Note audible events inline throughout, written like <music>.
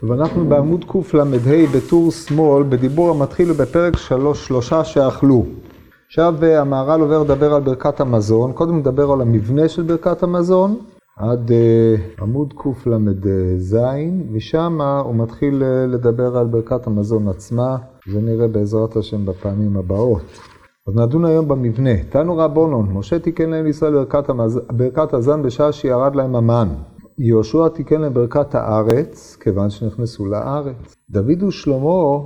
טוב, אנחנו בעמוד קל"ה בטור שמאל, בדיבור המתחיל בפרק שלוש, שלושה שאכלו. עכשיו המהר"ל עובר לדבר על ברכת המזון, קודם נדבר על המבנה של ברכת המזון, עד uh, עמוד קל"ז, ושם הוא מתחיל uh, לדבר על ברכת המזון עצמה, זה נראה בעזרת השם בפעמים הבאות. אז נדון היום במבנה. תנו רבונון, משה תיקן להם לישראל ברכת, המז... ברכת הזן בשעה שירד להם המן. יהושע תיקן להם ברכת הארץ, כיוון שנכנסו לארץ. דוד ושלמה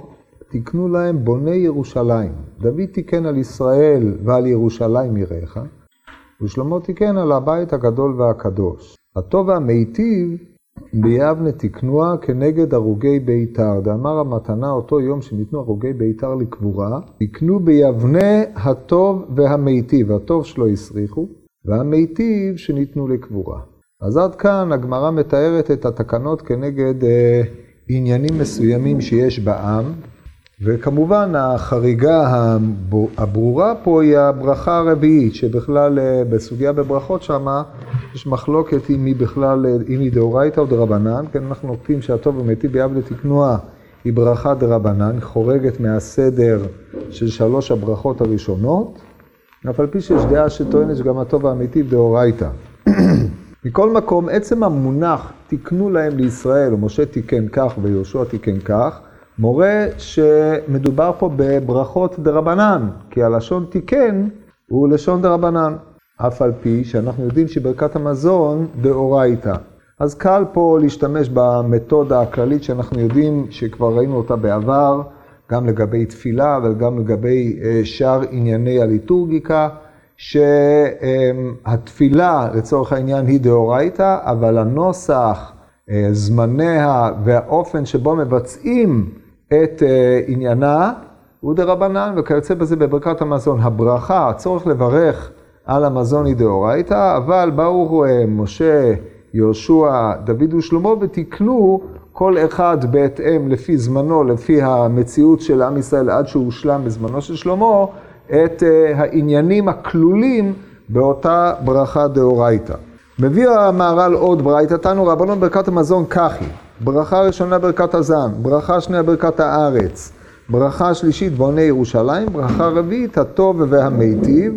תיקנו להם בוני ירושלים. דוד תיקן על ישראל ועל ירושלים יראך, ושלמה תיקן על הבית הגדול והקדוש. הטוב והמיטיב ביבנה תקנוה כנגד הרוגי ביתר. דאמר המתנה אותו יום שניתנו הרוגי ביתר לקבורה, תקנו ביבנה הטוב והמיטיב. הטוב שלא הסריחו, והמיטיב שניתנו לקבורה. אז עד כאן הגמרא מתארת את התקנות כנגד אה, עניינים מסוימים שיש בעם, וכמובן החריגה הברורה פה היא הברכה הרביעית, שבכלל אה, בסוגיה בברכות שמה יש מחלוקת אם היא בכלל, אה, אם היא דאורייתא או דרבנן, כן אנחנו נוקטים שהטוב ומיטיב ביבנה תקנוע היא ברכה דרבנן, חורגת מהסדר של שלוש הברכות הראשונות, אף על פי שיש דעה שטוענת שגם הטוב והמיטיב דאורייתא. <clears throat> מכל מקום, עצם המונח תיקנו להם לישראל, או משה תיקן כך ויהושע תיקן כך, מורה שמדובר פה בברכות דרבנן, כי הלשון תיקן הוא לשון דרבנן, אף על פי שאנחנו יודעים שברכת המזון דאורייתא. אז קל פה להשתמש במתודה הכללית שאנחנו יודעים שכבר ראינו אותה בעבר, גם לגבי תפילה וגם לגבי אה, שאר ענייני הליטורגיקה. שהתפילה לצורך העניין היא דאורייתא, אבל הנוסח, אה, זמניה והאופן שבו מבצעים את אה, עניינה הוא דרבנן, וכיוצא בזה בברכת המזון. הברכה, הצורך לברך על המזון היא דאורייתא, אבל באו אה, משה, יהושע, דוד ושלמה ותיקנו כל אחד בהתאם לפי זמנו, לפי המציאות של עם ישראל עד שהוא הושלם בזמנו של שלמה, את uh, העניינים הכלולים באותה ברכה דאורייתא. מביא המהר"ל עוד ברייתא, תנו רבנון ברכת המזון כך היא. ברכה ראשונה ברכת הזן, ברכה שנייה ברכת הארץ, ברכה שלישית בוני ירושלים, ברכה רביעית הטוב והמיטיב,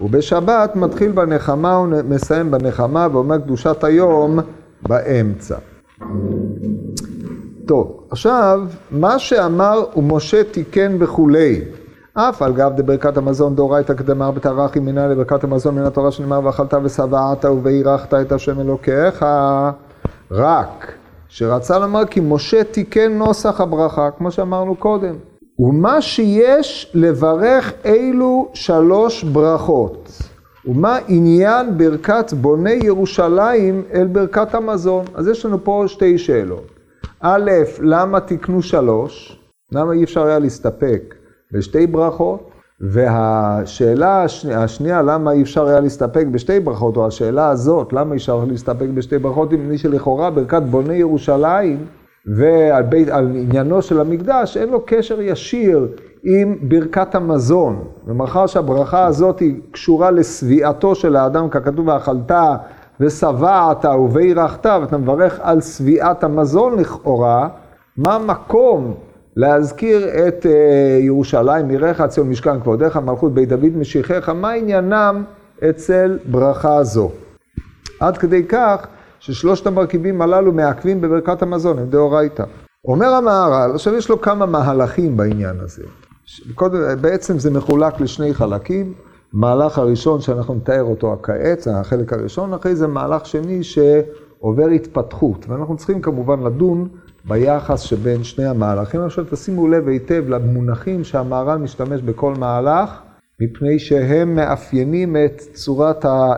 ובשבת מתחיל בנחמה ומסיים בנחמה ואומר קדושת היום באמצע. טוב, עכשיו, מה שאמר ומשה תיקן וכולי, אף על גב דברכת המזון דאורייתא קדמה בתרח ימינה לברכת המזון מן התורה שנאמר ואכלת ושבעת ובאירחת את השם אלוקיך רק שרצה לומר כי משה תיקן נוסח הברכה כמו שאמרנו קודם. ומה שיש לברך אילו שלוש ברכות ומה עניין ברכת בוני ירושלים אל ברכת המזון אז יש לנו פה שתי שאלות. א', למה תיקנו שלוש? למה אי אפשר היה להסתפק בשתי ברכות, והשאלה השנייה, השנייה, למה אי אפשר היה להסתפק בשתי ברכות, או השאלה הזאת, למה אי אפשר להסתפק בשתי ברכות, אם שלכאורה ברכת בוני ירושלים ועל בית, עניינו של המקדש, אין לו קשר ישיר עם ברכת המזון. ומאחר שהברכה הזאת היא קשורה לשביעתו של האדם, ככתוב ואכלת ושבעת ובירכת, ואתה מברך על שביעת המזון לכאורה, מה המקום להזכיר את אה, ירושלים, מירך ציון משכן כבודיך, מלכות בית דוד משיחך, מה עניינם אצל ברכה זו? עד כדי כך ששלושת המרכיבים הללו מעכבים בברכת המזון, הם דאורייתא. אומר המהר"ל, עכשיו יש לו כמה מהלכים בעניין הזה. קודם, בעצם זה מחולק לשני חלקים. מהלך הראשון שאנחנו נתאר אותו כעת, החלק הראשון, אחרי זה מהלך שני שעובר התפתחות. ואנחנו צריכים כמובן לדון ביחס שבין שני המהלכים. עכשיו תשימו לב היטב למונחים שהמהר"ל משתמש בכל מהלך, מפני שהם מאפיינים את צורת, ה...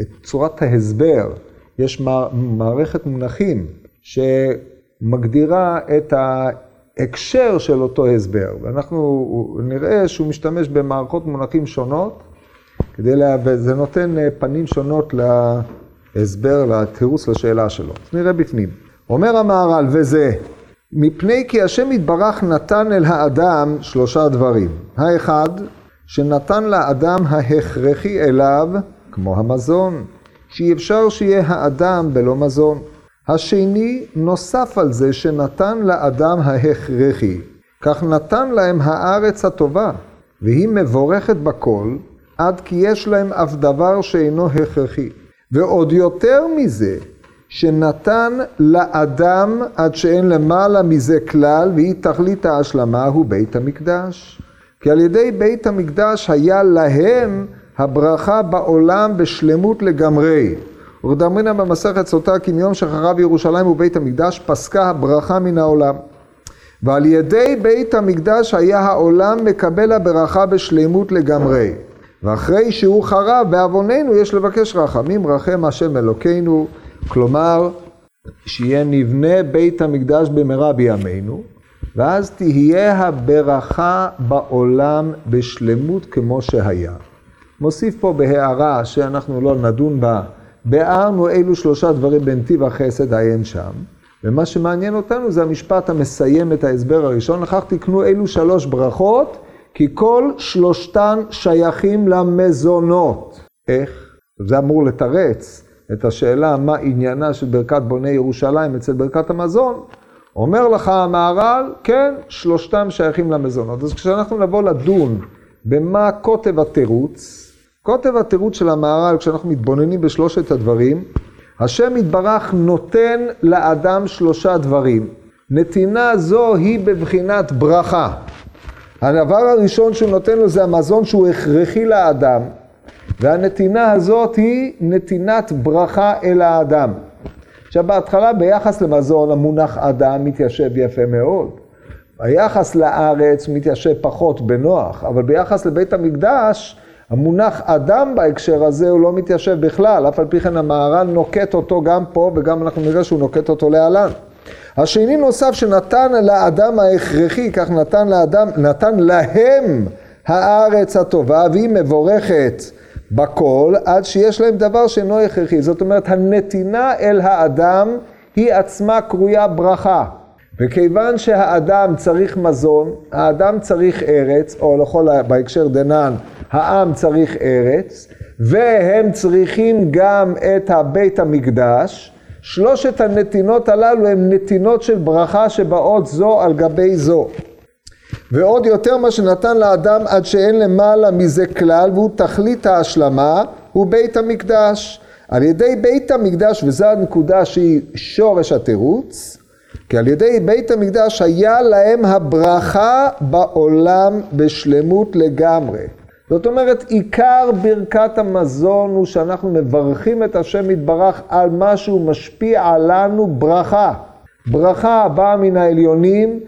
את צורת ההסבר. יש מערכת מונחים שמגדירה את ההקשר של אותו הסבר, ואנחנו נראה שהוא משתמש במערכות מונחים שונות, כדי לה... וזה נותן פנים שונות להסבר, לתירוץ לשאלה שלו. אז נראה בפנים. אומר המהר"ל, וזה, מפני כי השם יתברך נתן אל האדם שלושה דברים. האחד, שנתן לאדם ההכרחי אליו, כמו המזון, שאי אפשר שיהיה האדם בלא מזון. השני נוסף על זה שנתן לאדם ההכרחי, כך נתן להם הארץ הטובה, והיא מבורכת בכל, עד כי יש להם אף דבר שאינו הכרחי. ועוד יותר מזה, שנתן לאדם עד שאין למעלה מזה כלל, והיא תכלית ההשלמה, הוא בית המקדש. כי על ידי בית המקדש היה להם הברכה בעולם בשלמות לגמרי. ורדמרינה במסכת סוטה כי מיום שחרב ירושלים ובית המקדש פסקה הברכה מן העולם. ועל ידי בית המקדש היה העולם מקבל הברכה בשלמות לגמרי. ואחרי שהוא חרב בעווננו יש לבקש רחמים רחם השם אלוקינו, כלומר שיהיה נבנה בית המקדש במהרה בימינו, ואז תהיה הברכה בעולם בשלמות כמו שהיה. מוסיף פה בהערה שאנחנו לא נדון בה, ביארנו אילו שלושה דברים בנתיב החסד עיין שם, ומה שמעניין אותנו זה המשפט המסיים את ההסבר הראשון, לכך תקנו אילו שלוש ברכות, כי כל שלושתן שייכים למזונות. איך? זה אמור לתרץ את השאלה מה עניינה של ברכת בוני ירושלים אצל ברכת המזון. אומר לך המהר"ל, כן, שלושתם שייכים למזונות. אז כשאנחנו נבוא לדון במה כותב התירוץ, כותב התירוץ של המהר"ל, כשאנחנו מתבוננים בשלושת הדברים, השם יתברך נותן לאדם שלושה דברים. נתינה זו היא בבחינת ברכה. הדבר הראשון שהוא נותן לו זה המזון שהוא הכרחי לאדם, והנתינה הזאת היא נתינת ברכה אל האדם. עכשיו בהתחלה ביחס למזון המונח אדם מתיישב יפה מאוד. היחס לארץ מתיישב פחות בנוח, אבל ביחס לבית המקדש המונח אדם בהקשר הזה הוא לא מתיישב בכלל, אף על פי כן המהר"ל נוקט אותו גם פה וגם אנחנו נראה שהוא נוקט אותו להלן. השני נוסף שנתן לאדם ההכרחי, כך נתן לאדם, נתן להם הארץ הטובה והיא מבורכת בכל עד שיש להם דבר שאינו הכרחי. זאת אומרת הנתינה אל האדם היא עצמה קרויה ברכה. וכיוון שהאדם צריך מזון, האדם צריך ארץ, או לכל בהקשר דנן, העם צריך ארץ, והם צריכים גם את הבית המקדש, שלושת הנתינות הללו הן נתינות של ברכה שבאות זו על גבי זו. ועוד יותר מה שנתן לאדם עד שאין למעלה מזה כלל, והוא תכלית ההשלמה, הוא בית המקדש. על ידי בית המקדש, וזו הנקודה שהיא שורש התירוץ, כי על ידי בית המקדש היה להם הברכה בעולם בשלמות לגמרי. זאת אומרת, עיקר ברכת המזון הוא שאנחנו מברכים את השם יתברך על מה שהוא משפיע עלינו ברכה. ברכה הבאה מן העליונים,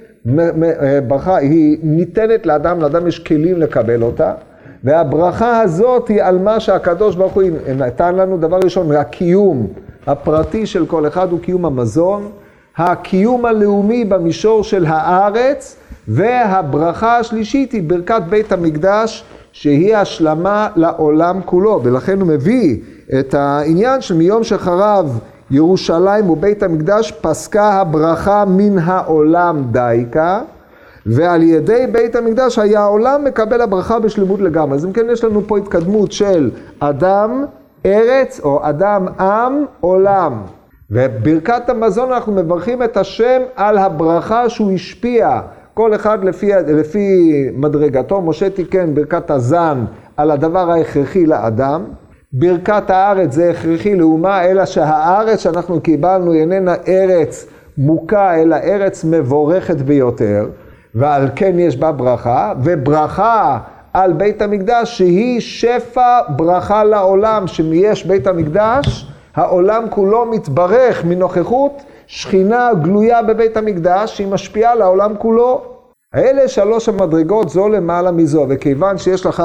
ברכה היא ניתנת לאדם, לאדם יש כלים לקבל אותה, והברכה הזאת היא על מה שהקדוש ברוך הוא נתן לנו, דבר ראשון, הקיום הפרטי של כל אחד הוא קיום המזון, הקיום הלאומי במישור של הארץ, והברכה השלישית היא ברכת בית המקדש, שהיא השלמה לעולם כולו, ולכן הוא מביא את העניין שמיום שחרב ירושלים ובית המקדש פסקה הברכה מן העולם דייקה, ועל ידי בית המקדש היה העולם מקבל הברכה בשלמות לגמרי. אז אם כן יש לנו פה התקדמות של אדם, ארץ, או אדם, עם, עולם. וברכת המזון אנחנו מברכים את השם על הברכה שהוא השפיע, כל אחד לפי, לפי מדרגתו. משה תיקן ברכת הזן על הדבר ההכרחי לאדם. ברכת הארץ זה הכרחי לאומה, אלא שהארץ שאנחנו קיבלנו איננה ארץ מוכה, אלא ארץ מבורכת ביותר, ועל כן יש בה ברכה, וברכה על בית המקדש שהיא שפע ברכה לעולם, שיש בית המקדש, העולם כולו מתברך מנוכחות שכינה גלויה בבית המקדש שהיא משפיעה לעולם כולו. אלה שלוש המדרגות זו למעלה מזו, וכיוון שיש לך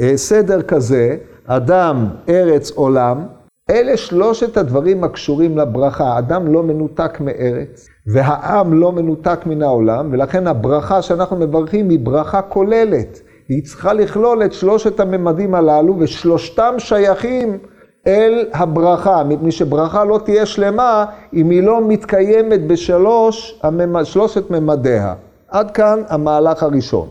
אה, סדר כזה, אדם, ארץ, עולם, אלה שלושת הדברים הקשורים לברכה. אדם לא מנותק מארץ, והעם לא מנותק מן העולם, ולכן הברכה שאנחנו מברכים היא ברכה כוללת. היא צריכה לכלול את שלושת הממדים הללו, ושלושתם שייכים אל הברכה, מפני שברכה לא תהיה שלמה אם היא לא מתקיימת בשלוש, שלושת ממדיה. עד כאן המהלך הראשון.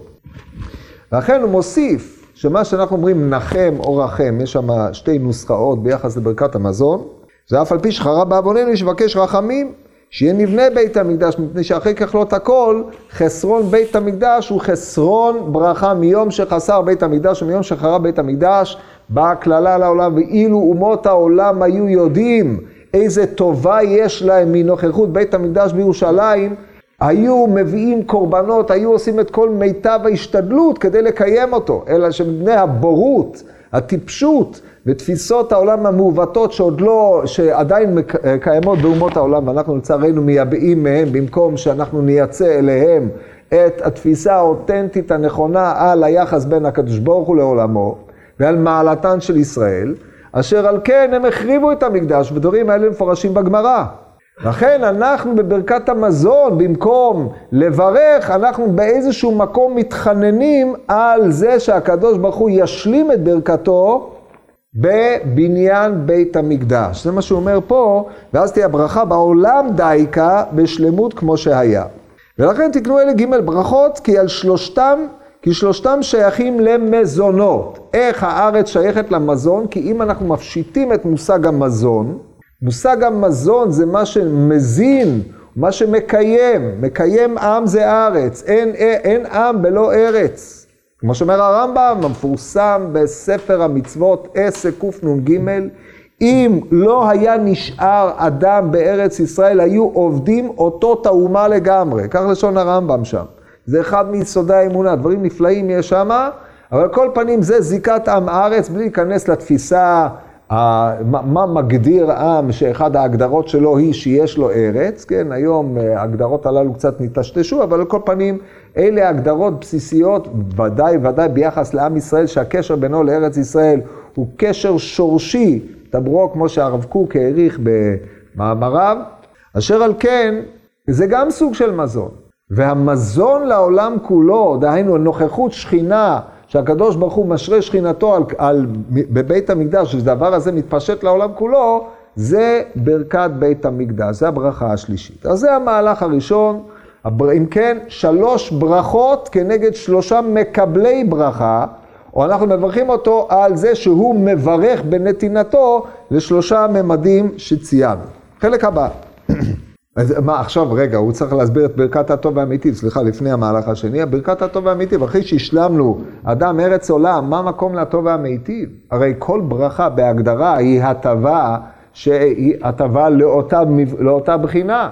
לכן הוא מוסיף שמה שאנחנו אומרים נחם או רחם, יש שם שתי נוסחאות ביחס לברכת המזון, זה אף על פי שחרב בעווננו יש לבקש רחמים, שיהיה נבנה בית המקדש, מפני שאחרי ככלות הכל, חסרון בית המקדש הוא חסרון ברכה מיום שחסר בית המקדש ומיום שחרב בית המקדש, באה קללה לעולם, ואילו אומות העולם היו יודעים איזה טובה יש להם מנוכחות בית המקדש בירושלים, היו מביאים קורבנות, היו עושים את כל מיטב ההשתדלות כדי לקיים אותו, אלא שמבני הבורות, הטיפשות ותפיסות העולם המעוותות שעוד לא, שעדיין קיימות באומות העולם, ואנחנו לצערנו מייבאים מהם, במקום שאנחנו נייצא אליהם את התפיסה האותנטית הנכונה על היחס בין הקדוש ברוך הוא לעולמו, ועל מעלתן של ישראל, אשר על כן הם החריבו את המקדש, ודברים האלה מפורשים בגמרא. לכן אנחנו בברכת המזון, במקום לברך, אנחנו באיזשהו מקום מתחננים על זה שהקדוש ברוך הוא ישלים את ברכתו בבניין בית המקדש. זה מה שהוא אומר פה, ואז תהיה ברכה בעולם דייקה בשלמות כמו שהיה. ולכן תקנו אלה ג' ברכות, כי על שלושתם, כי שלושתם שייכים למזונות. איך הארץ שייכת למזון? כי אם אנחנו מפשיטים את מושג המזון, מושג המזון זה מה שמזין, מה שמקיים. מקיים עם זה ארץ, אין, אין, עם בלא ארץ. כמו שאומר הרמב"ם, המפורסם בספר המצוות עסק קנ"ג, אם לא היה נשאר אדם בארץ ישראל, היו עובדים אותו תאומה לגמרי. כך לשון הרמב"ם שם. זה אחד מיסודי האמונה, דברים נפלאים יש שם, אבל על כל פנים זה זיקת עם הארץ, בלי להיכנס לתפיסה מה מגדיר עם שאחד ההגדרות שלו היא שיש לו ארץ, כן, היום אה, ההגדרות הללו קצת נטשטשו, אבל על כל פנים, אלה הגדרות בסיסיות, ודאי ודאי ביחס לעם ישראל, שהקשר בינו לארץ ישראל הוא קשר שורשי, דברו כמו שהרב קוק העריך במאמריו, אשר על כן, זה גם סוג של מזון. והמזון לעולם כולו, דהיינו נוכחות שכינה, שהקדוש ברוך הוא משרה שכינתו על, על, בבית המקדש, שהדבר הזה מתפשט לעולם כולו, זה ברכת בית המקדש, זה הברכה השלישית. אז זה המהלך הראשון. אם כן, שלוש ברכות כנגד שלושה מקבלי ברכה, או אנחנו מברכים אותו על זה שהוא מברך בנתינתו לשלושה ממדים שציינו. חלק הבא. אז מה, עכשיו, רגע, הוא צריך להסביר את ברכת הטוב והמיטיב, סליחה, לפני המהלך השני, ברכת הטוב והמיטיב, אחרי שהשלמנו אדם ארץ עולם, מה מקום לטוב והמיטיב? הרי כל ברכה בהגדרה היא הטבה, שהיא הטבה לאותה, לאותה בחינה.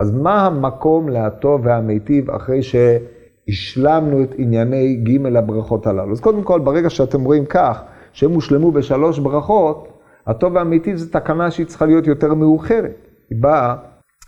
אז מה המקום לטוב והמיטיב אחרי שהשלמנו את ענייני ג' הברכות הללו? אז קודם כל, ברגע שאתם רואים כך, שהם הושלמו בשלוש ברכות, הטוב והמיטיב זה תקנה שהיא צריכה להיות יותר מאוחרת. היא באה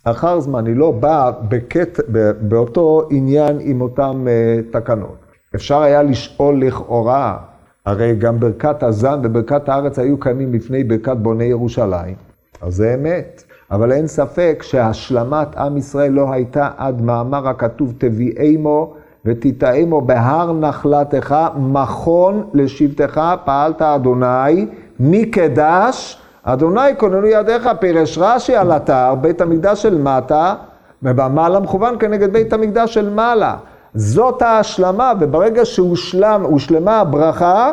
אחר זמן, היא לא באה בקט, באותו עניין עם אותן uh, תקנות. אפשר היה לשאול לכאורה, הרי גם ברכת הזן וברכת הארץ היו קיימים לפני ברכת בוני ירושלים, אז זה אמת. אבל אין ספק שהשלמת עם ישראל לא הייתה עד מאמר הכתוב תביאמו ותיטעמו בהר נחלתך, מכון לשבטך, פעלת אדוני, מקדש אדוני כוננו ידיך, פירש רש"י על אתר, בית המקדש של מטה, ובמעלה מכוון כנגד בית המקדש של מעלה. זאת ההשלמה, וברגע שהושלמה הברכה,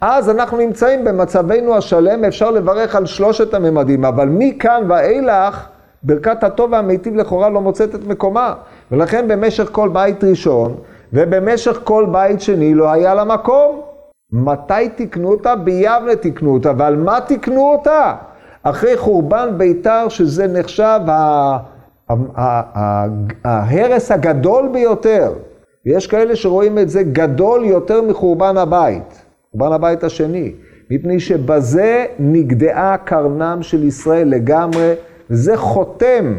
אז אנחנו נמצאים במצבנו השלם, אפשר לברך על שלושת הממדים, אבל מכאן ואילך, ברכת הטוב והמיטיב לכאורה לא מוצאת את מקומה. ולכן במשך כל בית ראשון, ובמשך כל בית שני לא היה לה מקום. מתי תיקנו אותה? ביבנה תיקנו אותה. ועל מה תיקנו אותה? אחרי חורבן ביתר, שזה נחשב ההרס הגדול ביותר. ויש כאלה שרואים את זה גדול יותר מחורבן הבית, חורבן הבית השני. מפני שבזה נגדעה קרנם של ישראל לגמרי, וזה חותם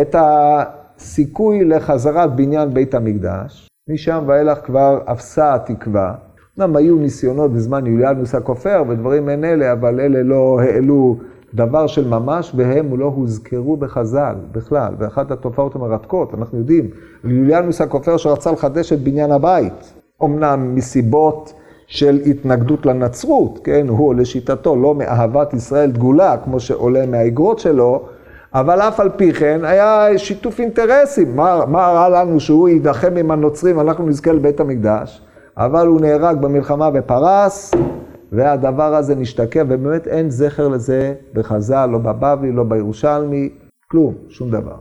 את הסיכוי לחזרת בניין בית המקדש. משם ואילך כבר אפסה התקווה. אמנם היו ניסיונות בזמן יוליאנוס הכופר ודברים מעין אלה, אבל אלה לא העלו דבר של ממש, והם לא הוזכרו בחז"ל בכלל. ואחת התופעות המרתקות, אנחנו יודעים, יוליאנוס הכופר שרצה לחדש את בניין הבית, אמנם מסיבות של התנגדות לנצרות, כן, הוא לשיטתו לא מאהבת ישראל דגולה, כמו שעולה מהאגרות שלו, אבל אף על פי כן היה שיתוף אינטרסים. מה, מה רע לנו שהוא יידחם עם הנוצרים, אנחנו נזכה לבית המקדש? אבל הוא נהרג במלחמה בפרס, והדבר הזה נשתקע, ובאמת אין זכר לזה בחז"ל, לא בבבלי, לא בירושלמי, כלום, שום דבר.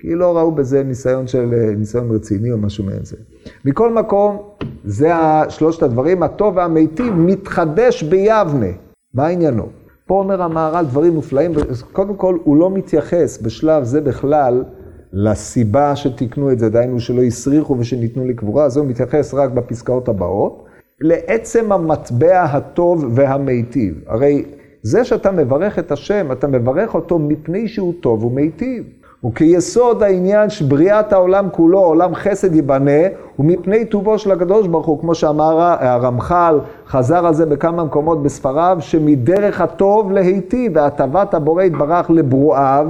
כי לא ראו בזה ניסיון של, ניסיון רציני או משהו מעין זה. מכל מקום, זה שלושת הדברים, הטוב והמיטיב מתחדש ביבנה. מה עניינו? פה אומר המהר"ל דברים מופלאים, קודם כל הוא לא מתייחס בשלב זה בכלל לסיבה שתיקנו את זה, דהיינו שלא הסריחו ושניתנו לקבורה, זה הוא מתייחס רק בפסקאות הבאות, לעצם המטבע הטוב והמיטיב. הרי זה שאתה מברך את השם, אתה מברך אותו מפני שהוא טוב ומיטיב. וכיסוד העניין שבריאת העולם כולו, עולם חסד ייבנה, ומפני טובו של הקדוש ברוך הוא, כמו שאמר הרמח"ל, חזר על זה בכמה מקומות בספריו, שמדרך הטוב להיטיב, והטבת הבורא יתברך לברואיו,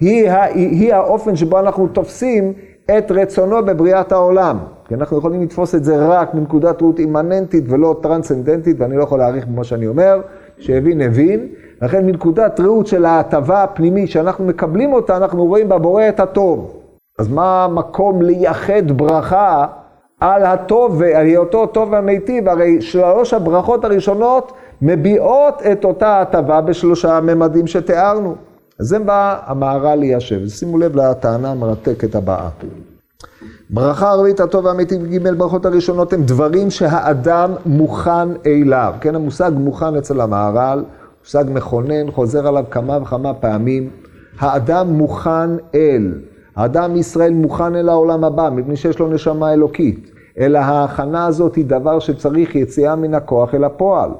היא, היא, האופן שבו אנחנו תופסים את רצונו בבריאת העולם. כי אנחנו יכולים לתפוס את זה רק מנקודת ראות אימננטית ולא טרנסצנדנטית, ואני לא יכול להעריך במה שאני אומר, שהבין הבין. לכן מנקודת ראות של ההטבה הפנימית שאנחנו מקבלים אותה, אנחנו רואים בבורא את הטוב. אז מה המקום לייחד ברכה על הטוב ועל היותו טוב והמיטיב? הרי שלוש הברכות הראשונות מביעות את אותה הטבה בשלושה הממדים שתיארנו. אז זה בא המהר"ל ליישב. שימו לב לטענה המרתקת הבאה. ברכה הרביעית הטוב והמיטיב ג' ברכות הראשונות הם דברים שהאדם מוכן אליו. כן, המושג מוכן אצל המהר"ל מושג מכונן, חוזר עליו כמה וכמה פעמים. האדם מוכן אל. האדם ישראל מוכן אל העולם הבא, מפני שיש לו נשמה אלוקית. אלא ההכנה הזאת היא דבר שצריך יציאה מן הכוח אל הפועל.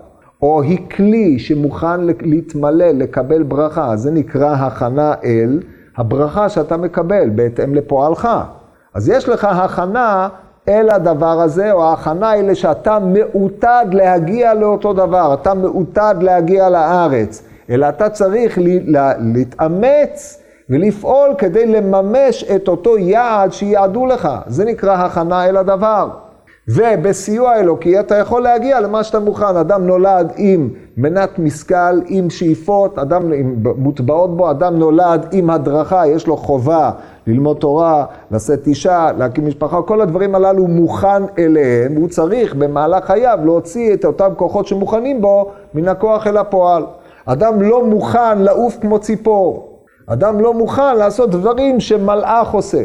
או היא כלי שמוכן להתמלא, לקבל ברכה. זה נקרא הכנה אל הברכה שאתה מקבל בהתאם לפועלך. אז יש לך הכנה אל הדבר הזה, או ההכנה היא שאתה מעוטד להגיע לאותו דבר, אתה מעוטד להגיע לארץ, אלא אתה צריך להתאמץ ולפעול כדי לממש את אותו יעד שיעדו לך. זה נקרא הכנה אל הדבר. ובסיוע אלוקי אתה יכול להגיע למה שאתה מוכן. אדם נולד עם מנת משכל, עם שאיפות, אדם מוטבעות בו, אדם נולד עם הדרכה, יש לו חובה ללמוד תורה, לשאת אישה, להקים משפחה, כל הדברים הללו מוכן אליהם, הוא צריך במהלך חייו להוציא את אותם כוחות שמוכנים בו מן הכוח אל הפועל. אדם לא מוכן לעוף כמו ציפור. אדם לא מוכן לעשות דברים שמלאך עושה.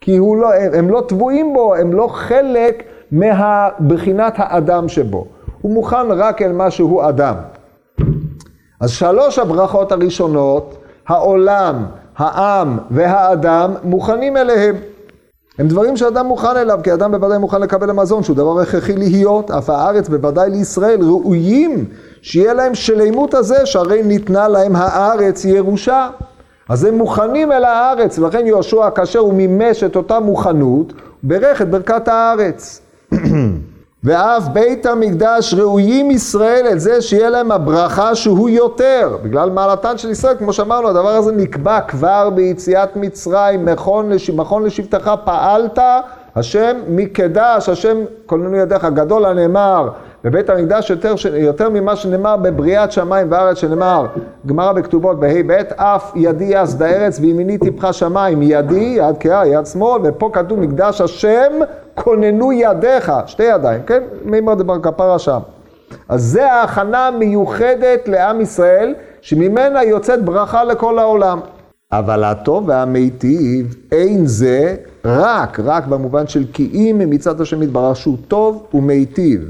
כי לא, הם לא טבועים בו, הם לא חלק מבחינת האדם שבו. הוא מוכן רק אל מה שהוא אדם. אז שלוש הברכות הראשונות, העולם, העם והאדם, מוכנים אליהם. הם דברים שאדם מוכן אליו, כי אדם בוודאי מוכן לקבל המזון, שהוא דבר הכרחי להיות, אף הארץ בוודאי לישראל, ראויים שיהיה להם שלימות הזה, שהרי ניתנה להם הארץ ירושה. אז הם מוכנים אל הארץ, ולכן יהושע, כאשר הוא מימש את אותה מוכנות, ברך את ברכת הארץ. <clears throat> ואף בית המקדש ראויים ישראל אל זה שיהיה להם הברכה שהוא יותר. בגלל מעלתן של ישראל, כמו שאמרנו, הדבר הזה נקבע כבר ביציאת מצרים, מכון, לש... מכון לשבטך פעלת, השם מקדש, השם כוננו ידיך, גדול הנאמר. בבית המקדש יותר, יותר ממה שנאמר בבריאת שמיים וארץ, שנאמר, גמרא בכתובות בה' ב', אף ידי יסד הארץ וימיני טיפחה שמיים, ידי, יד קאה, יד שמאל, ופה כתוב מקדש השם, כוננו ידיך, שתי ידיים, כן? מימר דבר כפרה שם. אז זה ההכנה המיוחדת לעם ישראל, שממנה יוצאת ברכה לכל העולם. אבל הטוב והמיטיב אין זה רק, רק במובן של כי אם מצד השם יתברך שהוא טוב ומיטיב.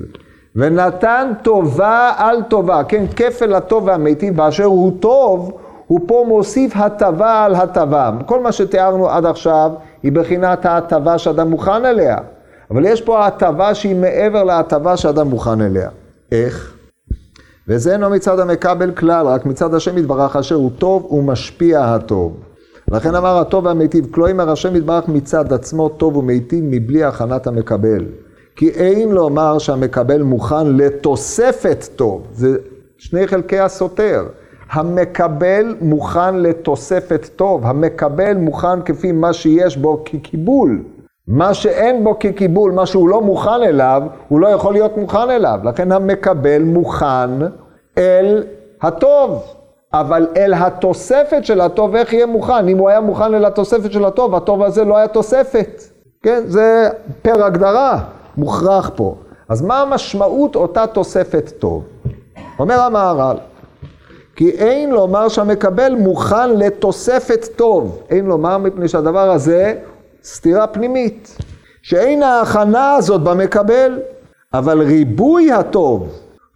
ונתן טובה על טובה, כן, כפל הטוב והמיטיב, באשר הוא טוב, הוא פה מוסיף הטבה על הטבה. כל מה שתיארנו עד עכשיו היא בחינת ההטבה שאדם מוכן אליה. אבל יש פה הטבה שהיא מעבר להטבה שאדם מוכן אליה. איך? וזה אינו מצד המקבל כלל, רק מצד השם יתברך אשר הוא טוב ומשפיע הטוב. לכן אמר הטוב והמיטיב, כלומר השם יתברך מצד עצמו טוב ומיטיב מבלי הכנת המקבל. כי אין לומר שהמקבל מוכן לתוספת טוב, זה שני חלקי הסותר. המקבל מוכן לתוספת טוב, המקבל מוכן כפי מה שיש בו כקיבול. מה שאין בו כקיבול, מה שהוא לא מוכן אליו, הוא לא יכול להיות מוכן אליו. לכן המקבל מוכן אל הטוב, אבל אל התוספת של הטוב, איך יהיה מוכן? אם הוא היה מוכן אל התוספת של הטוב, הטוב הזה לא היה תוספת. כן, זה פר הגדרה. מוכרח פה. אז מה המשמעות אותה תוספת טוב? אומר המהר"ל, כי אין לומר שהמקבל מוכן לתוספת טוב. אין לומר מפני שהדבר הזה סתירה פנימית. שאין ההכנה הזאת במקבל, אבל ריבוי הטוב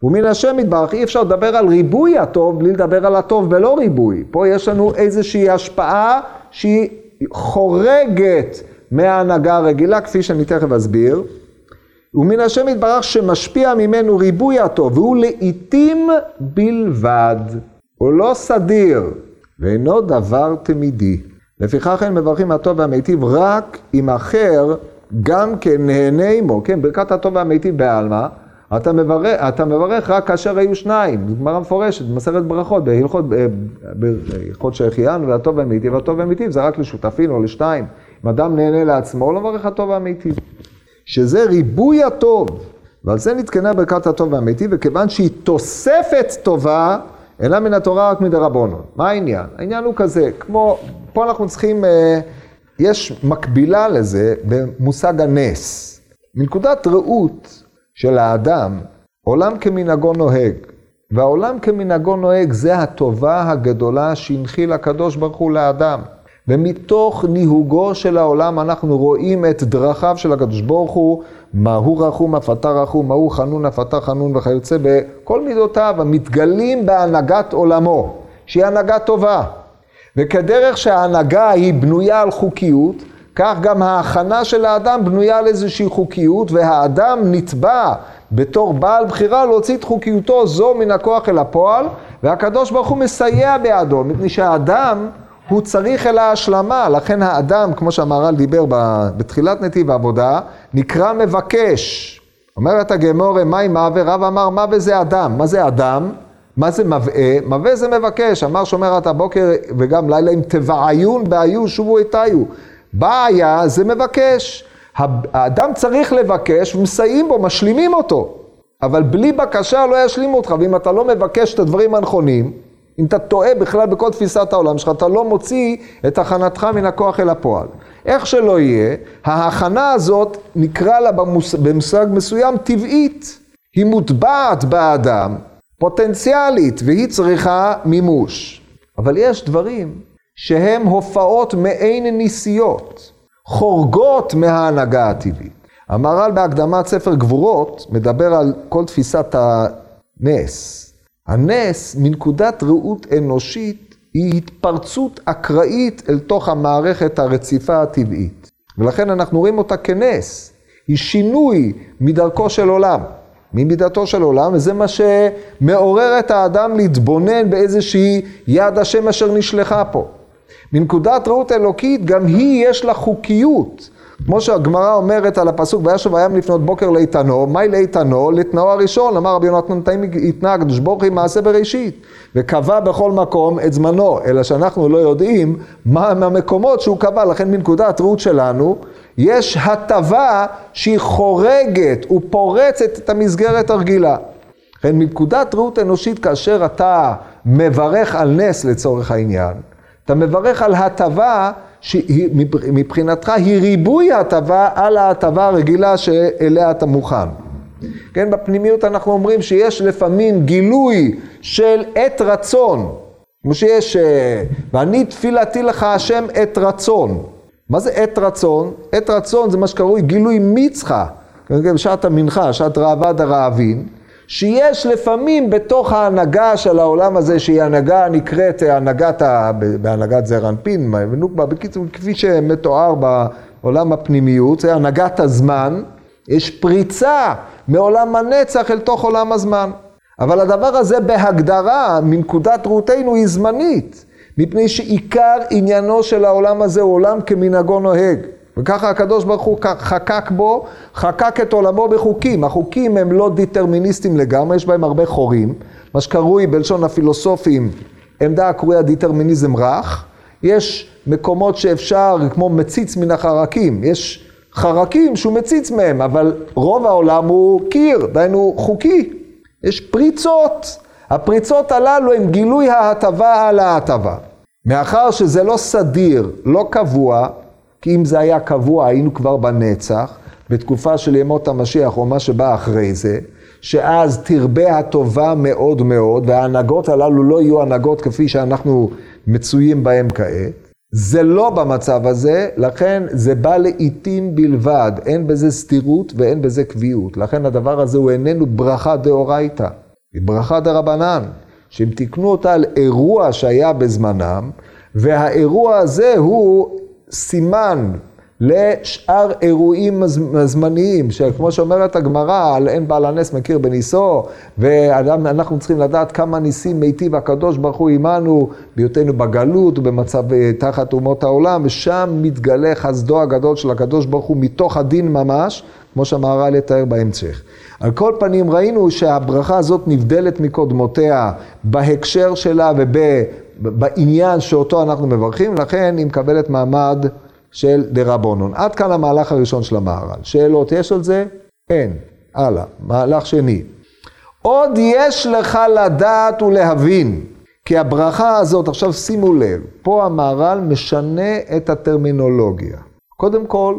ומן השם יתברך, אי אפשר לדבר על ריבוי הטוב בלי לדבר על הטוב ולא ריבוי. פה יש לנו איזושהי השפעה שהיא חורגת מההנהגה הרגילה, כפי שאני תכף אסביר. ומן השם יתברך שמשפיע ממנו ריבוי הטוב, והוא לעיתים בלבד. הוא לא סדיר, ואינו דבר תמידי. לפיכך אין מברכים הטוב והמיטיב רק אם אחר גם כן נהנה עמו, כן, ברכת הטוב והמיטיב בעלמא, אתה מברך, אתה מברך רק כאשר היו שניים, זו גמרא מפורשת, במסכת ברכות, בהלכות, בהלכות שהחיינו והטוב והמיטיב, והטוב והמיטיב זה רק לשותפים או לשתיים. אם אדם נהנה לעצמו, הוא לא מברך הטוב והמיטיב. שזה ריבוי הטוב, ועל זה נתקנה ברכת הטוב והמיטיב, וכיוון שהיא תוספת טובה, אינה מן התורה רק מדרבנו. מה העניין? העניין הוא כזה, כמו, פה אנחנו צריכים, אה, יש מקבילה לזה במושג הנס. מנקודת ראות של האדם, עולם כמנהגו נוהג. והעולם כמנהגו נוהג זה הטובה הגדולה שהנחיל הקדוש ברוך הוא לאדם. ומתוך ניהוגו של העולם אנחנו רואים את דרכיו של הקדוש ברוך הוא, מהו רחום אף אתה רחום, מהו חנון אף אתה חנון וכיוצא בכל מידותיו המתגלים בהנהגת עולמו, שהיא הנהגה טובה. וכדרך שההנהגה היא בנויה על חוקיות, כך גם ההכנה של האדם בנויה על איזושהי חוקיות, והאדם נתבע בתור בעל בחירה להוציא את חוקיותו זו מן הכוח אל הפועל, והקדוש ברוך הוא מסייע בידו, מפני שהאדם הוא צריך אל ההשלמה, לכן האדם, כמו שהמהר"ל דיבר בתחילת נתיב העבודה, נקרא מבקש. אומרת הגמורה, מה עם מהווה? רב אמר, מה וזה אדם? מה זה אדם? מה זה מבעה? מבעה זה מבקש, אמר שומרת הבוקר וגם לילה אם תבעיון בעיו שובו איתיו. בעיה זה מבקש. האדם צריך לבקש ומסייעים בו, משלימים אותו. אבל בלי בקשה לא ישלימו אותך, ואם אתה לא מבקש את הדברים הנכונים, אם אתה טועה בכלל בכל תפיסת העולם שלך, אתה לא מוציא את הכנתך מן הכוח אל הפועל. איך שלא יהיה, ההכנה הזאת נקרא לה במוס... במושג מסוים טבעית. היא מוטבעת באדם, פוטנציאלית, והיא צריכה מימוש. אבל יש דברים שהם הופעות מעין ניסיות, חורגות מההנהגה הטבעית. המהר"ל בהקדמת ספר גבורות מדבר על כל תפיסת הנס. הנס, מנקודת ראות אנושית, היא התפרצות אקראית אל תוך המערכת הרציפה הטבעית. ולכן אנחנו רואים אותה כנס. היא שינוי מדרכו של עולם, ממידתו של עולם, וזה מה שמעורר את האדם להתבונן באיזושהי יד השם אשר נשלחה פה. מנקודת ראות אלוקית, גם היא יש לה חוקיות. כמו שהגמרא אומרת על הפסוק, וישב הים לפנות בוקר לאיתנו, מהי לאיתנו? לתנאו הראשון, אמר רבי יונתן תאים יתנא הקדוש ברוך הוא מעשה בראשית, וקבע בכל מקום את זמנו, אלא שאנחנו לא יודעים מה המקומות שהוא קבע, לכן מנקודת ראות שלנו, יש הטבה שהיא חורגת ופורצת את המסגרת הרגילה. לכן מנקודת ראות אנושית, כאשר אתה מברך על נס לצורך העניין, אתה מברך על הטבה שמבחינתך היא ריבוי ההטבה על ההטבה הרגילה שאליה אתה מוכן. כן, בפנימיות אנחנו אומרים שיש לפעמים גילוי של עת רצון, כמו שיש, אה, ואני תפילתי לך השם עת רצון. מה זה עת רצון? עת רצון זה מה שקרוי גילוי מצחה, בשעת המנחה, שעת ראב"ד הרעבין. שיש לפעמים בתוך ההנהגה של העולם הזה, שהיא הנהגה נקראת הנהגת, ה... בהנהגת זעיר אנפין, ונוקבה, בקיצור, כפי שמתואר בעולם הפנימיות, זה הנהגת הזמן, יש פריצה מעולם הנצח אל תוך עולם הזמן. אבל הדבר הזה בהגדרה, מנקודת ראותנו, היא זמנית, מפני שעיקר עניינו של העולם הזה הוא עולם כמנהגו נוהג. וככה הקדוש ברוך הוא חקק בו, חקק את עולמו בחוקים. החוקים הם לא דיטרמיניסטים לגמרי, יש בהם הרבה חורים. מה שקרוי בלשון הפילוסופים, עמדה הקרויה דיטרמיניזם רך. יש מקומות שאפשר, כמו מציץ מן החרקים, יש חרקים שהוא מציץ מהם, אבל רוב העולם הוא קיר, דהיינו חוקי. יש פריצות. הפריצות הללו הם גילוי ההטבה על ההטבה. מאחר שזה לא סדיר, לא קבוע, כי אם זה היה קבוע, היינו כבר בנצח, בתקופה של ימות המשיח או מה שבא אחרי זה, שאז תרבה הטובה מאוד מאוד, וההנהגות הללו לא יהיו הנהגות כפי שאנחנו מצויים בהן כעת. זה לא במצב הזה, לכן זה בא לעיתים בלבד, אין בזה סתירות ואין בזה קביעות. לכן הדבר הזה הוא איננו ברכה דאורייתא, היא ברכה דרבנן, שהם תיקנו אותה על אירוע שהיה בזמנם, והאירוע הזה הוא סימן לשאר אירועים זמניים, שכמו שאומרת הגמרא, על אין בעל הנס מכיר בניסו, ואנחנו צריכים לדעת כמה ניסים מיטיב הקדוש ברוך הוא עמנו, בהיותנו בגלות ובמצב אה, תחת אומות העולם, ושם מתגלה חסדו הגדול של הקדוש ברוך הוא מתוך הדין ממש, כמו שהמהר"ל יתאר בהמשך. על כל פנים ראינו שהברכה הזאת נבדלת מקודמותיה בהקשר שלה ובעניין שאותו אנחנו מברכים, לכן היא מקבלת מעמד של דרבונון. עד כאן המהלך הראשון של המהר"ל. שאלות יש על זה? אין. הלאה. מהלך שני. עוד יש לך לדעת ולהבין, כי הברכה הזאת, עכשיו שימו לב, פה המהר"ל משנה את הטרמינולוגיה. קודם כל,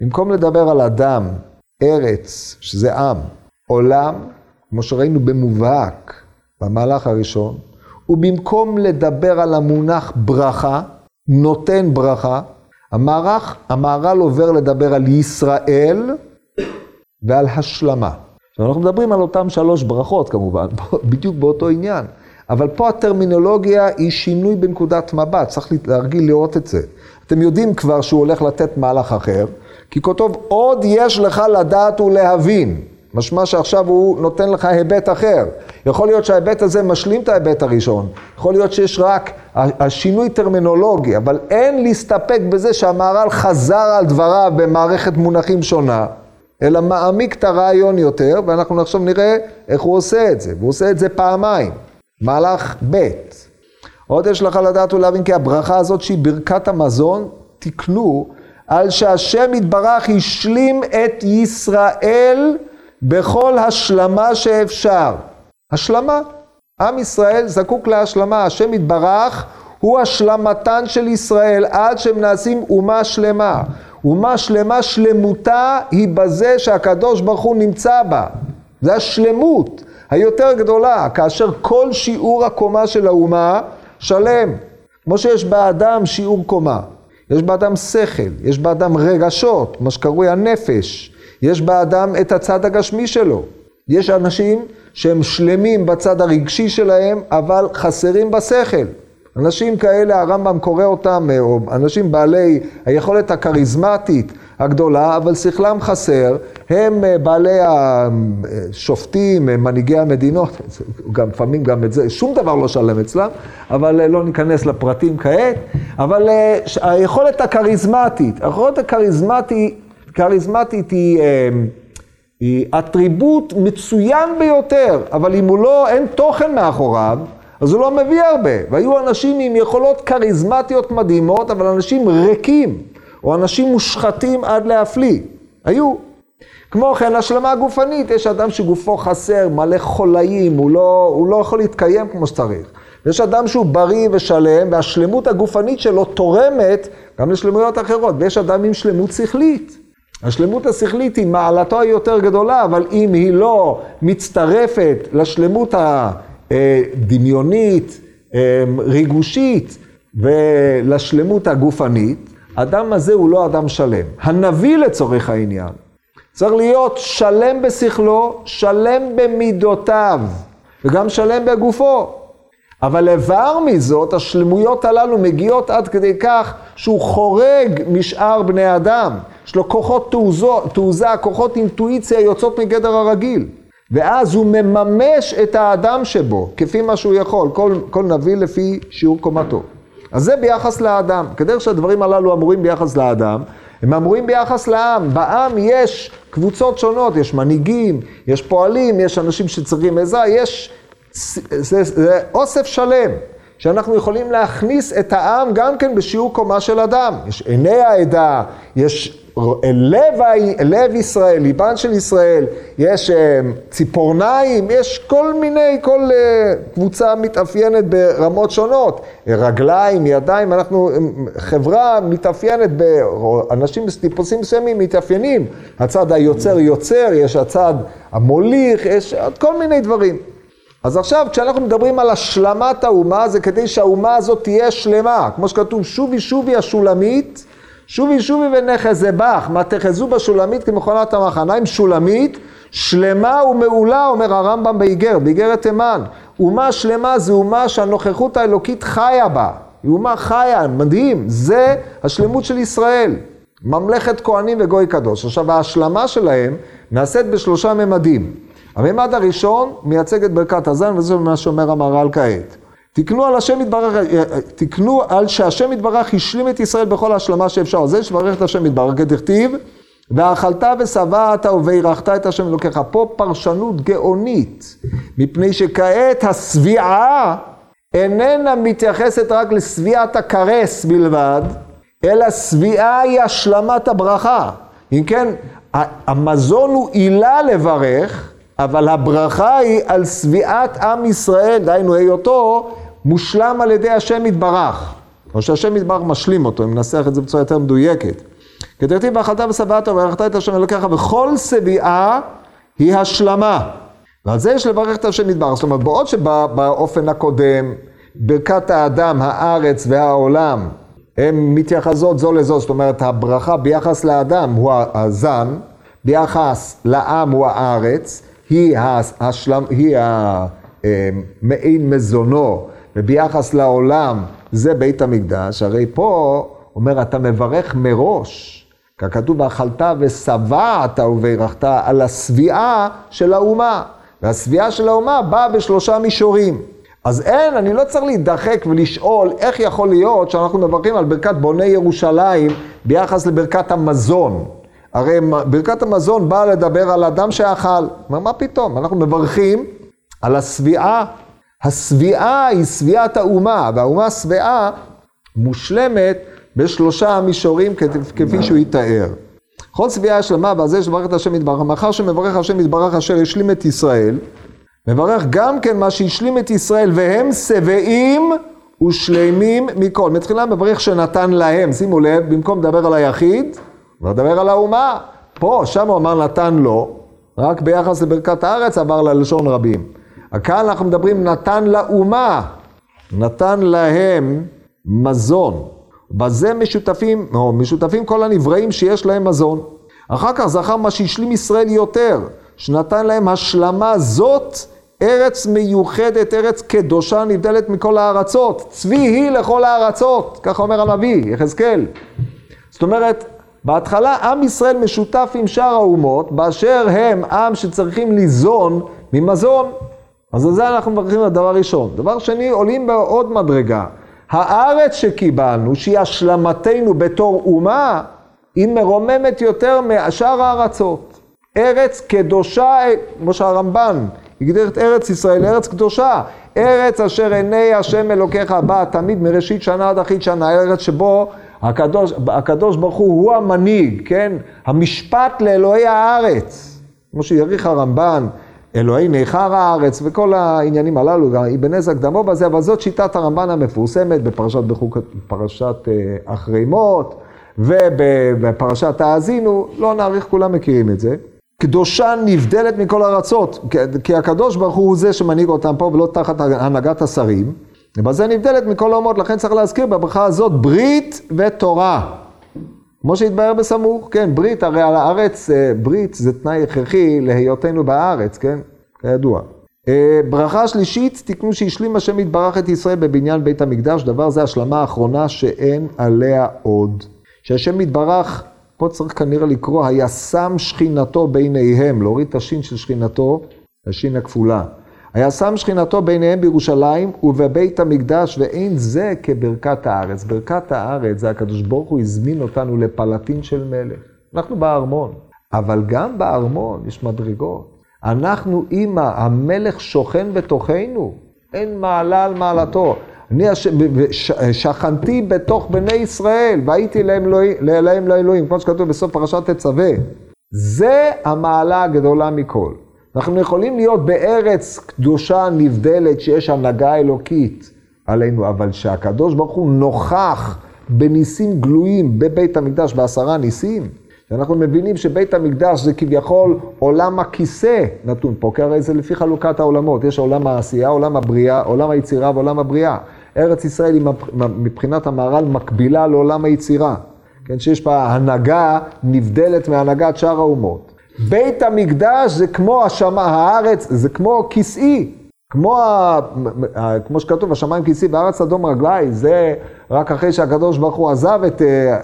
במקום לדבר על אדם, ארץ, שזה עם, עולם, כמו שראינו במובהק במהלך הראשון, ובמקום לדבר על המונח ברכה, נותן ברכה, המערך, המהר"ל עובר לדבר על ישראל ועל השלמה. עכשיו אנחנו מדברים על אותם שלוש ברכות כמובן, <laughs> בדיוק באותו עניין. אבל פה הטרמינולוגיה היא שינוי בנקודת מבט, צריך להרגיל לראות את זה. אתם יודעים כבר שהוא הולך לתת מהלך אחר, כי כותב עוד יש לך לדעת ולהבין. משמע שעכשיו הוא נותן לך היבט אחר. יכול להיות שההיבט הזה משלים את ההיבט הראשון. יכול להיות שיש רק השינוי טרמינולוגי, אבל אין להסתפק בזה שהמהר"ל חזר על דבריו במערכת מונחים שונה, אלא מעמיק את הרעיון יותר, ואנחנו עכשיו נראה איך הוא עושה את זה. והוא עושה את זה פעמיים. מהלך ב' עוד יש לך לדעת ולהבין כי הברכה הזאת שהיא ברכת המזון, תקנו על שהשם יתברך השלים את ישראל בכל השלמה שאפשר. השלמה. עם ישראל זקוק להשלמה, השם יתברך הוא השלמתן של ישראל עד שהם נעשים אומה שלמה. אומה שלמה שלמותה היא בזה שהקדוש ברוך הוא נמצא בה. זה השלמות היותר גדולה, כאשר כל שיעור הקומה של האומה שלם. כמו שיש באדם שיעור קומה. יש באדם שכל, יש באדם רגשות, מה שקרוי הנפש. יש באדם את הצד הגשמי שלו. יש אנשים שהם שלמים בצד הרגשי שלהם, אבל חסרים בשכל. אנשים כאלה, הרמב"ם קורא אותם, או אנשים בעלי היכולת הכריזמטית הגדולה, אבל שכלם חסר, הם אה, בעלי השופטים, מנהיגי המדינות, <laughs> גם לפעמים גם את זה, שום דבר לא שלם אצלם, אבל אה, לא ניכנס לפרטים כעת, אבל אה, היכולת הכריזמטית, היכולת הכריזמטית כריזמטית היא, אמ, היא אטריבוט מצוין ביותר, אבל אם הוא לא, אין תוכן מאחוריו, אז הוא לא מביא הרבה. והיו אנשים עם יכולות כריזמטיות מדהימות, אבל אנשים ריקים, או אנשים מושחתים עד להפליא. היו. כמו כן, השלמה גופנית, יש אדם שגופו חסר, מלא חולאים, הוא לא, הוא לא יכול להתקיים כמו שצריך. יש אדם שהוא בריא ושלם, והשלמות הגופנית שלו תורמת גם לשלמויות אחרות, ויש אדם עם שלמות שכלית. השלמות השכלית היא מעלתו היותר גדולה, אבל אם היא לא מצטרפת לשלמות הדמיונית, אה, ריגושית ולשלמות הגופנית, האדם הזה הוא לא אדם שלם. הנביא לצורך העניין צריך להיות שלם בשכלו, שלם במידותיו וגם שלם בגופו. אבל איבר מזאת, השלמויות הללו מגיעות עד כדי כך שהוא חורג משאר בני אדם. יש לו כוחות תעוזה, תעוזה, כוחות אינטואיציה יוצאות מגדר הרגיל. ואז הוא מממש את האדם שבו, כפי מה שהוא יכול, כל, כל נביא לפי שיעור קומתו. אז זה ביחס לאדם. כדרך שהדברים הללו אמורים ביחס לאדם, הם אמורים ביחס לעם. בעם יש קבוצות שונות, יש מנהיגים, יש פועלים, יש אנשים שצריכים עזרה, יש... זה, זה אוסף שלם. שאנחנו יכולים להכניס את העם גם כן בשיעור קומה של אדם. יש עיני העדה, יש לב, לב ישראל, ליבן של ישראל, יש אה, ציפורניים, יש כל מיני, כל אה, קבוצה מתאפיינת ברמות שונות. רגליים, ידיים, אנחנו חברה מתאפיינת, אנשים טיפוסים מסוימים מתאפיינים. הצד היוצר יוצר, יש הצד המוליך, יש עוד כל מיני דברים. אז עכשיו, כשאנחנו מדברים על השלמת האומה, זה כדי שהאומה הזאת תהיה שלמה. כמו שכתוב, שובי שובי השולמית, שובי שובי ונחזה בך, מה תחזו בשולמית כמכונת המחניים, שולמית, שלמה ומעולה, אומר הרמב"ם באיגרת, באיגרת תימן. אומה שלמה זה אומה שהנוכחות האלוקית חיה בה. היא אומה חיה, מדהים, זה השלמות של ישראל. ממלכת כהנים וגוי קדוש. עכשיו, ההשלמה שלהם נעשית בשלושה ממדים. הממד הראשון מייצג את ברכת הזן, וזה מה שאומר המהר"ל כעת. תקנו על השם יתברך, תקנו על שהשם יתברך השלים את ישראל בכל השלמה שאפשר. זה שברך את השם יתברך, כתכתיב, ואכלת ושבעת וברכת את השם אלוקיך. פה פרשנות גאונית, מפני שכעת השביעה איננה מתייחסת רק לשביעת הכרס בלבד, אלא שביעה היא השלמת הברכה. אם כן, המזון הוא עילה לברך, אבל הברכה היא על שביעת עם ישראל, דהיינו היותו מושלם על ידי השם יתברך. או שהשם יתברך משלים אותו, אם ננסח את זה בצורה יותר מדויקת. כתבתי באכלת ושבעת וברכת את השם אלוקיך, וכל שביעה היא השלמה. ועל זה יש לברך את השם יתברך. זאת אומרת, בעוד שבאופן הקודם, ברכת האדם, הארץ והעולם, הן מתייחסות זו לזו, זאת אומרת, הברכה ביחס לאדם הוא הזן, ביחס לעם הוא הארץ, היא, השלם, היא המעין מזונו, וביחס לעולם זה בית המקדש, הרי פה אומר, אתה מברך מראש, ככתוב, ואכלת ושבעת וברכת על השביעה של האומה. והשביעה של האומה באה בשלושה מישורים. אז אין, אני לא צריך להידחק ולשאול איך יכול להיות שאנחנו מברכים על ברכת בוני ירושלים ביחס לברכת המזון. הרי ברכת המזון באה לדבר על אדם שאכל. מה, מה פתאום? אנחנו מברכים על השביעה. השביעה היא שביעת האומה, והאומה שבעה מושלמת בשלושה מישורים כפי שהוא יתאר. כל שביעה שלמה ועל זה שברך את השם יתברך, מאחר שמברך השם יתברך אשר השלים את ישראל, מברך גם כן מה שהשלים את ישראל והם שבעים ושלמים מכל. מתחילה מברך שנתן להם, שימו לב, במקום לדבר על היחיד, מדבר על האומה. פה, שם הוא אמר נתן לו, רק ביחס לברכת הארץ עבר ללשון רבים. כאן אנחנו מדברים נתן לאומה, נתן להם מזון. בזה משותפים, או משותפים כל הנבראים שיש להם מזון. אחר כך זכר מה שהשלים ישראל יותר, שנתן להם השלמה זאת, ארץ מיוחדת, ארץ קדושה נבדלת מכל הארצות. צבי היא לכל הארצות, ככה אומר הנביא, יחזקאל. זאת אומרת, בהתחלה עם ישראל משותף עם שאר האומות, באשר הם עם שצריכים ליזון ממזון. אז על זה אנחנו מברכים על דבר ראשון. דבר שני, עולים בעוד מדרגה. הארץ שקיבלנו, שהיא השלמתנו בתור אומה, היא מרוממת יותר משאר הארצות. ארץ קדושה, כמו שהרמב"ן הגדיר את ארץ ישראל, ארץ קדושה. ארץ אשר עיני השם אלוקיך בא תמיד מראשית שנה עד אחית שנה, ארץ שבו הקדוש, הקדוש ברוך הוא הוא המנהיג, כן? המשפט לאלוהי הארץ. כמו שיריך הרמב"ן, אלוהי נכר הארץ וכל העניינים הללו, אבן עזרא קדמו בזה, אבל זאת שיטת הרמב"ן המפורסמת בפרשת, בחוק, פרשת אה, אחרי מות ובפרשת האזינו, לא נאריך, כולם מכירים את זה. קדושה נבדלת מכל ארצות, כי הקדוש ברוך הוא זה שמנהיג אותם פה ולא תחת הנהגת השרים. ובזה נבדלת מכל האומות, לכן צריך להזכיר בברכה הזאת ברית ותורה. כמו שהתבהר בסמוך, כן, ברית, הרי על הארץ, אה, ברית זה תנאי הכרחי להיותנו בארץ, כן, כידוע. אה, ברכה שלישית, תקנו שהשלים השם יתברך את ישראל בבניין בית המקדש, דבר זה השלמה האחרונה שאין עליה עוד. שהשם יתברך, פה צריך כנראה לקרוא, היה שם שכינתו ביניהם, להוריד את השין של שכינתו, השין הכפולה. היה שם שכינתו ביניהם בירושלים ובבית המקדש, ואין זה כברכת הארץ. ברכת הארץ זה הקדוש ברוך הוא הזמין אותנו לפלטין של מלך. אנחנו בארמון, אבל גם בארמון יש מדרגות. אנחנו אימא, המלך שוכן בתוכנו, אין מעלה על מעלתו. אני שכנתי בתוך בני ישראל, והייתי להם, להם לאלוהים, כמו שכתוב בסוף פרשת תצווה. זה המעלה הגדולה מכל. אנחנו יכולים להיות בארץ קדושה נבדלת שיש הנהגה אלוקית עלינו, אבל שהקדוש ברוך הוא נוכח בניסים גלויים בבית המקדש, בעשרה ניסים, ואנחנו מבינים שבית המקדש זה כביכול עולם הכיסא נתון פה, כי הרי זה לפי חלוקת העולמות, יש עולם העשייה, עולם הבריאה, עולם היצירה ועולם הבריאה. ארץ ישראל היא מבחינת המהר"ל מקבילה לעולם היצירה, כן, שיש בה הנהגה נבדלת מהנהגת שאר האומות. בית המקדש זה כמו השמה, הארץ, זה כמו כיסאי, כמו, ה, כמו שכתוב, השמיים כיסאי והארץ אדום רגליי, זה רק אחרי שהקדוש ברוך הוא עזב את, אה,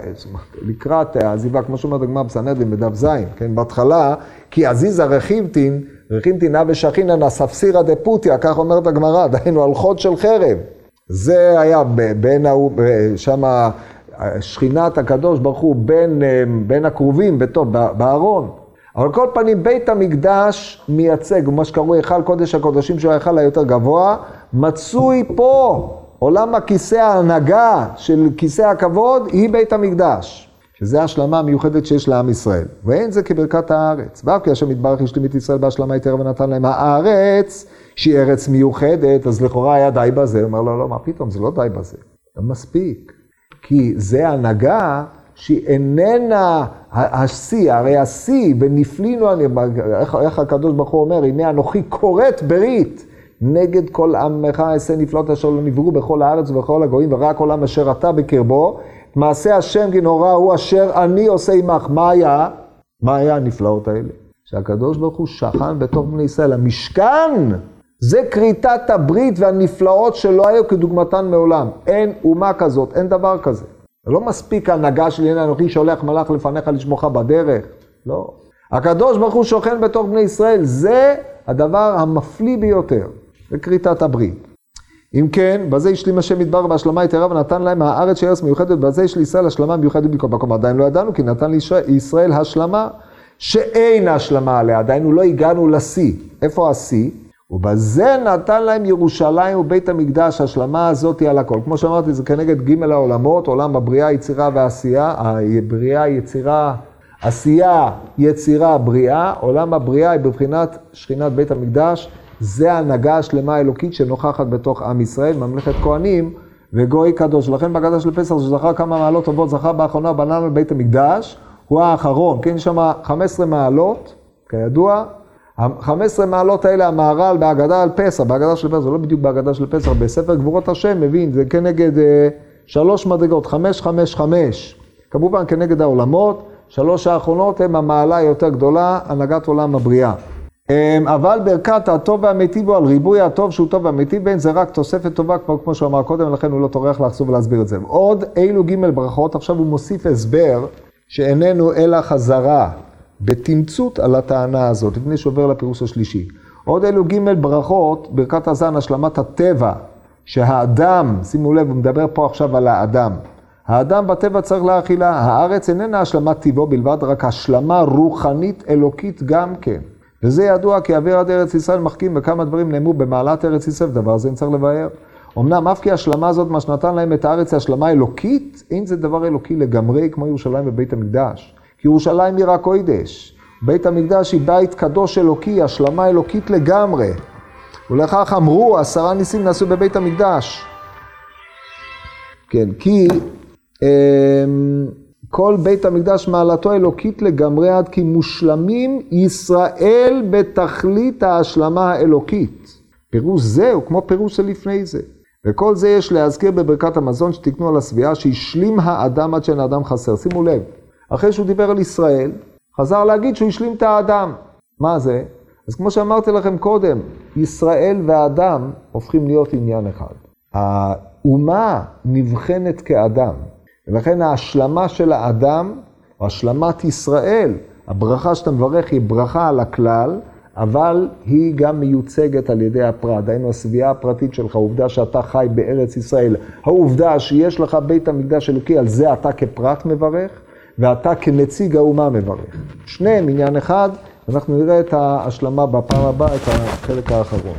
לקראת העזיבה, כמו שאומרת הגמרא בסנהדרין בדף ז', כן, בהתחלה, כי עזיזה רכיבתין, רכיבתין נא ושכינן אספסירא דפוטיה, כך אומרת הגמרא, דהיינו על חוד של חרב. זה היה בין ההוא, שם שכינת הקדוש ברוך הוא בין, אה, בין הכרובים, בארון. אבל כל פנים, בית המקדש מייצג, מה שקרוי היכל קודש הקודשים שהוא ההיכל היותר גבוה, מצוי פה. עולם הכיסא ההנהגה של כיסא הכבוד היא בית המקדש. שזה ההשלמה המיוחדת שיש לעם ישראל. ואין זה כברכת הארץ. ואף כי השם יתברך השלים את ישראל בהשלמה יתר ונתן להם הארץ, שהיא ארץ מיוחדת, אז לכאורה היה די בזה. הוא אומר לא, לא, מה פתאום, זה לא די בזה. לא מספיק. כי זה הנהגה שהיא איננה השיא, הרי השיא, ונפלינו, איך, איך הקדוש ברוך הוא אומר, הנה אנוכי כורת ברית נגד כל עמך אעשה נפלאות אשר לא נבראו בכל הארץ ובכל הגויים, ורק עולם אשר אתה בקרבו, מעשה השם גנהורה הוא אשר אני עושה עמך. מה היה? מה היה הנפלאות האלה? שהקדוש ברוך הוא שכן בתוך בני ישראל. המשכן זה כריתת הברית והנפלאות שלא היו כדוגמתן מעולם. אין אומה כזאת, אין דבר כזה. לא מספיק הנהגה של הנה אנוכי שולח מלאך לפניך לשמוך בדרך. לא. הקדוש ברוך הוא שוכן בתוך בני ישראל, זה הדבר המפליא ביותר, זה כריתת הברית. אם כן, בזה השלים השם מדבר בהשלמה יתרה ונתן להם הארץ של ארץ מיוחדת, בזה יש לישראל השלמה מיוחדת מכל מקום. עדיין לא ידענו, כי נתן לישראל השלמה שאין השלמה עליה, עדיין לא הגענו לשיא. איפה השיא? ובזה נתן להם ירושלים ובית המקדש, השלמה הזאת היא על הכל. כמו שאמרתי, זה כנגד ג' העולמות, עולם הבריאה, יצירה ועשייה, הבריאה, יצירה, עשייה, יצירה, בריאה, עולם הבריאה היא בבחינת שכינת בית המקדש, זה ההנהגה השלמה האלוקית שנוכחת בתוך עם ישראל, ממלכת כהנים וגוי קדוש. לכן בהגדה של פסח, שזכר כמה מעלות טובות, זכה באחרונה בנם בבית המקדש, הוא האחרון, כן, יש שם 15 מעלות, כידוע, ה-15 מעלות האלה, המהר"ל בהגדה על פסח, בהגדה של פסח, זה לא בדיוק בהגדה של פסח, בספר גבורות השם, מבין, זה כנגד אה, שלוש מדרגות, חמש, חמש, חמש. כמובן כנגד העולמות, שלוש האחרונות הן המעלה היותר גדולה, הנהגת עולם הבריאה. אמ, אבל ברכת הטוב והמיטיב הוא על ריבוי הטוב שהוא טוב והמיטיב בין זה רק תוספת טובה, כבר כמו שהוא אמר קודם, ולכן הוא לא טורח לחזור ולהסביר את זה. עוד אילו ג' ברכות, עכשיו הוא מוסיף הסבר שאיננו אלא חזרה בתמצות על הטענה הזאת, לפני שעובר לפירוש השלישי. עוד אלו ג' ברכות, ברכת הזן, השלמת הטבע, שהאדם, שימו לב, הוא מדבר פה עכשיו על האדם. האדם בטבע צריך להאכילה, הארץ איננה השלמת טבעו בלבד, רק השלמה רוחנית אלוקית גם כן. וזה ידוע כי אוויר עד ארץ ישראל מחכים, וכמה דברים נאמרו במעלת ארץ ישראל, ודבר הזה נצטרך לבאר. אמנם אף כי השלמה הזאת, מה שנתן להם את הארץ, היא השלמה אלוקית, אין זה דבר אלוקי לגמרי כמו ירושלים ובית המקדש. כי ירושלים עיר הקוידש. בית המקדש היא בית קדוש אלוקי, השלמה אלוקית לגמרי. ולכך אמרו, עשרה ניסים נעשו בבית המקדש. כן, כי אמ, כל בית המקדש מעלתו אלוקית לגמרי עד כי מושלמים ישראל בתכלית ההשלמה האלוקית. פירוש זה הוא כמו פירוש שלפני זה. וכל זה יש להזכיר בברכת המזון שתקנו על השביעה שהשלים האדם עד שאין האדם חסר. שימו לב, אחרי שהוא דיבר על ישראל, חזר להגיד שהוא השלים את האדם. מה זה? אז כמו שאמרתי לכם קודם, ישראל והאדם הופכים להיות עניין אחד. האומה נבחנת כאדם, ולכן ההשלמה של האדם, או השלמת ישראל, הברכה שאתה מברך היא ברכה על הכלל, אבל היא גם מיוצגת על ידי הפרט, דהיינו השביעה הפרטית שלך, העובדה שאתה חי בארץ ישראל, העובדה שיש לך בית המקדש אלוקי, על זה אתה כפרט מברך, ואתה כנציג האומה מברך. שניהם עניין אחד, אנחנו נראה את ההשלמה בפעם הבאה, את החלק האחרון.